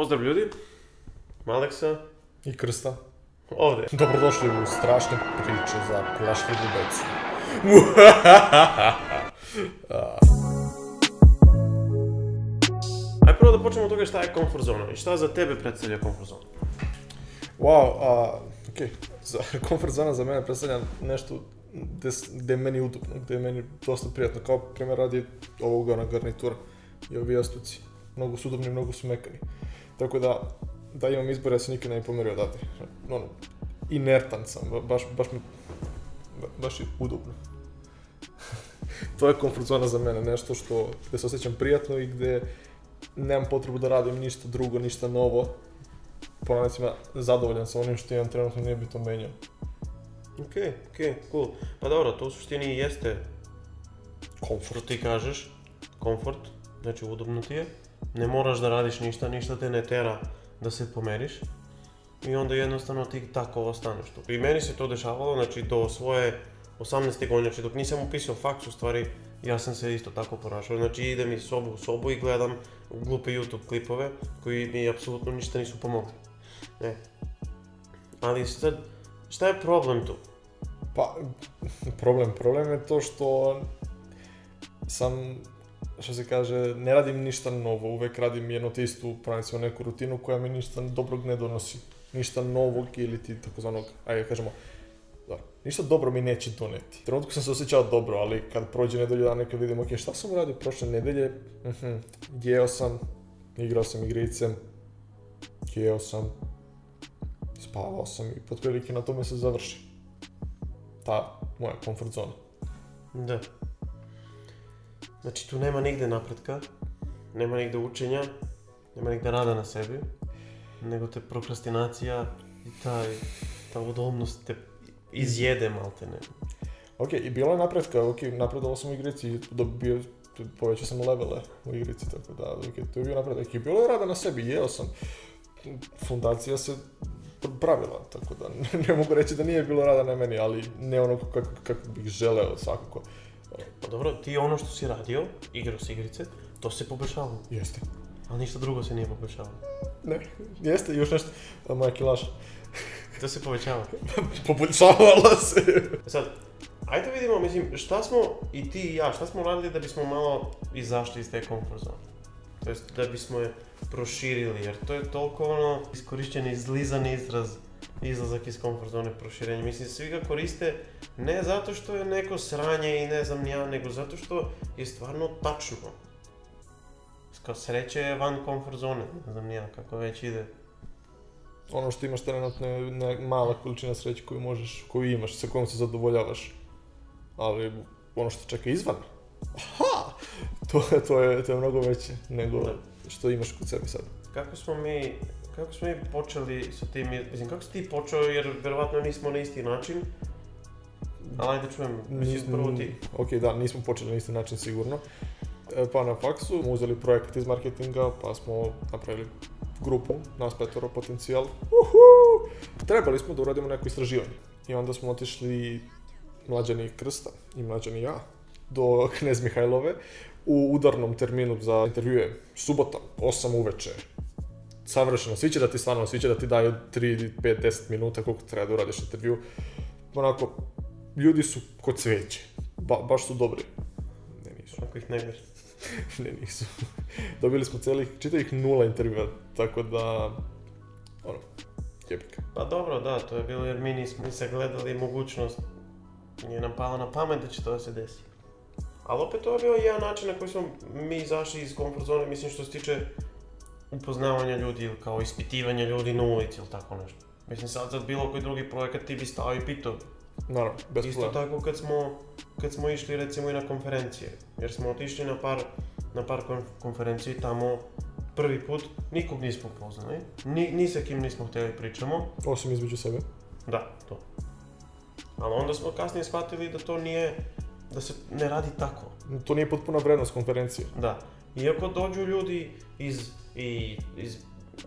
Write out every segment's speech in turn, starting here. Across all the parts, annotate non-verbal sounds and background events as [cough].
Pozdrav ljudi. Maleksa. I Krsta. Ovde. Dobrodošli u strašne priče za plašljivu decu. [laughs] Aj prvo da počnemo od toga šta je comfort zona i šta za tebe predstavlja comfort zona. Wow, a, uh, ok, za, [laughs] comfort zona za mene predstavlja nešto gde, gde je meni udobno, gde je meni dosta prijatno, kao primjer radi ovoga na garnitura i ovi jastuci. Mnogo su udobni, mnogo su mekani. Tako da, da imam izbora, ja se nikad ne bi pomerio odavde. Ono, inertan sam, baš, baš mi, baš je udobno. [laughs] to je komfort zona za mene, nešto što, gde se osjećam prijatno i gde nemam potrebu da radim ništa drugo, ništa novo. Ponavljam sam, zadovoljan sam onim što imam trenutno, ne bi to menjao. okej, ok, cool. Pa dobro, to u suštini jeste komfort. Što ti kažeš, komfort, znači udobno ti je ne moraš da radiš ništa, ništa te ne tera da se pomeriš i onda jednostavno ti tako ostaneš tu. I meni se to dešavalo, znači do svoje 18. godine, znači dok nisam upisao faks u stvari, ja sam se isto tako ponašao. Znači idem iz sobu u sobu i gledam glupe YouTube klipove koji mi apsolutno ništa nisu pomogli. E. Ali sad, šta je problem tu? Pa, problem, problem je to što sam što se kaže, ne radim ništa novo, uvek radim jedno te istu, pravim neku rutinu koja mi ništa dobrog ne donosi. Ništa novog ili ti takozvanog, ajde da kažemo, da, ništa dobro mi neće doneti. Trenutku sam se osjećao dobro, ali kad prođe nedelju dana neka vidim, ok, šta sam uradio prošle nedelje, mm -hmm. jeo sam, igrao sam igrice, jeo sam, spavao sam i potprilike na tome se završi. Ta moja comfort zona. Da. Znači tu nema nigde napretka, nema nigde učenja, nema nigde rada na sebi, nego te prokrastinacija i taj, ta udobnost te izjede malte ne. Ok, i bilo je napretka, ok, napredalo sam u igrici, dobio, povećao sam levele u igrici, tako da, ok, to je bio napredak. I bilo je rada na sebi, jeo sam. Fundacija se pravila, tako da [laughs] ne mogu reći da nije bilo rada na meni, ali ne ono kako, kako bih želeo svakako. Uh, E, dobro, ti ono što si radio, igrao si igrice, to se poboljšavalo. Jeste. Ali ništa drugo se nije poboljšavalo. Ne, jeste, još nešto, majke laž. to se povećava. [laughs] Poboljšavalo se. E sad, ajde vidimo, mislim, šta smo i ti i ja, šta smo radili da bismo malo izašli iz te comfort zone? To jest da bismo je proširili, jer to je toliko ono iskorišćen, izlizan izraz, izlazak iz comfort zone, proširenje. Mislim, svi ga koriste Ne zato što je neko sranje i ne znam ja, nego zato što je stvarno tačno. Kao sreće je van comfort zone, ne znam ja kako već ide. Ono što imaš trenutno je ne, mala količina sreće koju možeš, koju imaš, sa kojom se zadovoljavaš. Ali ono što čeka izvan, aha, to, to, je, to je mnogo veće nego da. što imaš kod sebe sad. Kako smo mi kako smo mi počeli sa tim, mislim, kako si ti počeo, jer verovatno nismo na isti način, Ajde da čujem, misliš prvo ti. Ok, da, nismo počeli na isti način sigurno. E, pa na faksu smo uzeli projekat iz marketinga, pa smo napravili grupu, nas petoro potencijal. Uhu! Trebali smo da uradimo neko istraživanje. I onda smo otišli mlađani Krsta i mlađani ja do Knez Mihajlove u udarnom terminu za intervjue. Subota, 8 uveče. Savršeno, svi će da ti stanu, svi će da ti daju 3, 5, 10 minuta koliko treba da uradiš intervju. Onako, ljudi su kod sveće. Ba, baš su dobri. Ne nisu. Ako ih ne vjer. [laughs] ne nisu. Dobili smo celih, čitavih nula intervjua, tako da, ono, jebika. Pa dobro, da, to je bilo jer mi nismo se gledali mogućnost, nije nam palo na pamet da će to da se desi. Ali opet to je bio jedan način na koji smo mi izašli iz komfort zone, mislim što se tiče upoznavanja ljudi ili kao ispitivanja ljudi na ulici ili tako nešto. Mislim sad za bilo koji drugi projekat ti bi stao i pitao Naravno, bez Isto plan. tako kad smo, kad smo išli recimo i na konferencije, jer smo otišli na par, na par konferenciji tamo prvi put, nikog nismo poznali, ni, ni sa kim nismo hteli pričamo. Osim između sebe. Da, to. Ali onda smo kasnije shvatili da to nije, da se ne radi tako. To nije potpuna vrednost konferencije. Da. Iako dođu ljudi iz, i, iz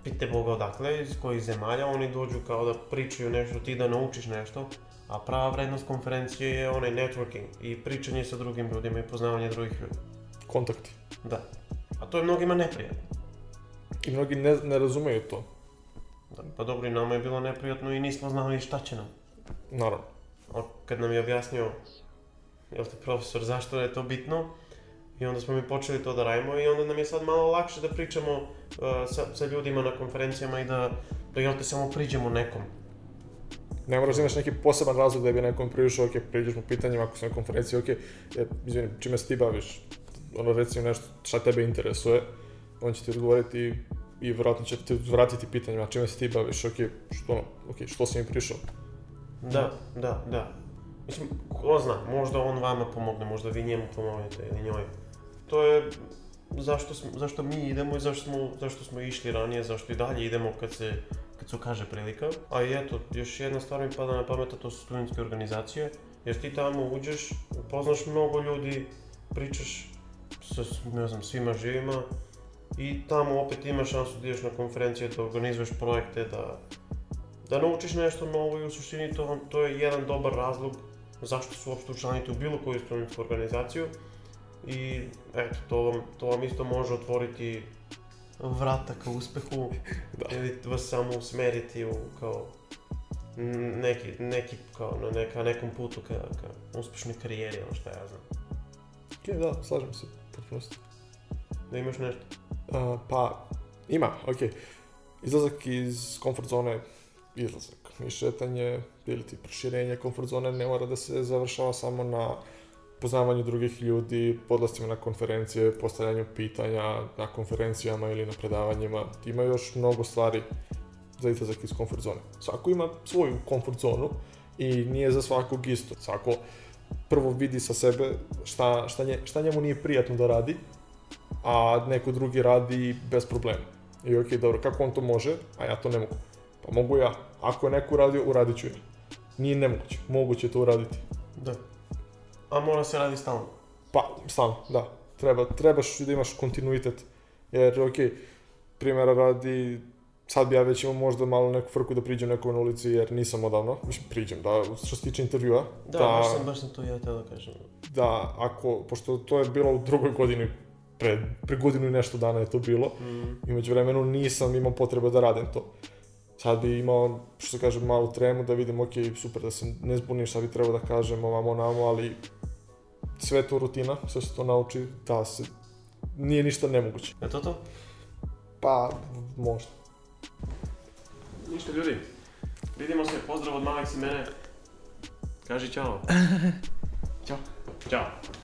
pite Boga odakle, iz kojih zemalja, oni dođu kao da pričaju nešto, ti da naučiš nešto, A prava vrednost konferencije je onaj networking i pričanje sa drugim ljudima i poznavanje drugih ljudi. Kontakti. Da. A to je mnogima neprijatno. I mnogi ne, ne razumeju to. Da, pa dobro, i nama je bilo neprijatno i nismo znali šta će nam. Naravno. A kad nam je objasnio, jel te profesor, zašto je to bitno, i onda smo mi počeli to da radimo i onda nam je sad malo lakše da pričamo uh, sa, sa ljudima na konferencijama i da, da jel te samo priđemo nekom ne moraš da imaš neki poseban razlog da bi nekom prišao, ok, priđeš mu pitanjima ako si na konferenciji, ok, ja, e, izvini, čime se ti baviš, ono recimo nešto šta tebe interesuje, on će ti odgovoriti i, i vjerojatno će ti vratiti pitanjima čime se ti baviš, ok, što, ono, ok, što si mi prišao. Da, da, da. Mislim, ko zna, možda on vama pomogne, možda vi njemu pomognete ili njoj. To je zašto, smo, zašto mi idemo i zašto smo, zašto smo išli ranije, zašto i dalje idemo kad se kad se ukaže prilika. A i eto, još jedna stvar mi pada na pamet, a to su studentske organizacije, jer ti tamo uđeš, upoznaš mnogo ljudi, pričaš sa, ne znam, svima živima i tamo opet imaš šansu da ideš na konferencije, da organizuješ projekte, da, da naučiš nešto novo i u suštini to, to je jedan dobar razlog zašto su uopšte učlanite u bilo koju studentsku organizaciju i eto, to vam, to vam isto može otvoriti vrata ka uspehu da. ili vas samo usmeriti u kao neki, neki kao na neka, nekom putu ka, ka uspešnoj karijeri ili šta ja znam. Je, da, slažem se, potpuno. Da imaš nešto? Uh, pa, ima, okej. Izlazak iz komfort zone, izlazak i šetanje ili ti proširenje komfort zone ne mora da se završava samo na poznavanju drugih ljudi, podlastima na konferencije, postavljanju pitanja na konferencijama ili na predavanjima. Ima još mnogo stvari za izlazak iz komfort zone. Svako ima svoju komfort zonu i nije za svakog isto. Svako prvo vidi sa sebe šta, šta, nje, šta njemu nije prijatno da radi, a neko drugi radi bez problema. I ok, dobro, kako on to može, a ja to ne mogu. Pa mogu ja. Ako je neko uradio, uradit ću ja. Nije nemoguće. Moguće je to uraditi. Da. A mora se radi stalno? Pa, stalno, da. Treba, trebaš da imaš kontinuitet. Jer, okej, okay, primjera radi, sad bi ja već imao možda malo neku frku da priđem nekome na ulici, jer nisam odavno, mislim, priđem, da, što se tiče intervjua. Da, da baš, sam, baš sam to ja teo da kažem. Da, ako, pošto to je bilo u drugoj godini, pre, pre godinu i nešto dana je to bilo, mm. i među vremenu nisam imao potrebe da radim to sad bi imao, što se kaže, malu tremu da vidim, ok, super, da se ne zbunim šta bi trebao da kažem ovamo, namo, ali sve to rutina, sve se to nauči, da se, nije ništa nemoguće. Je to to? Pa, možda. Ništa ljudi, vidimo se, pozdrav od Maleks i mene. Kaži čao. čao. [laughs] Ćao.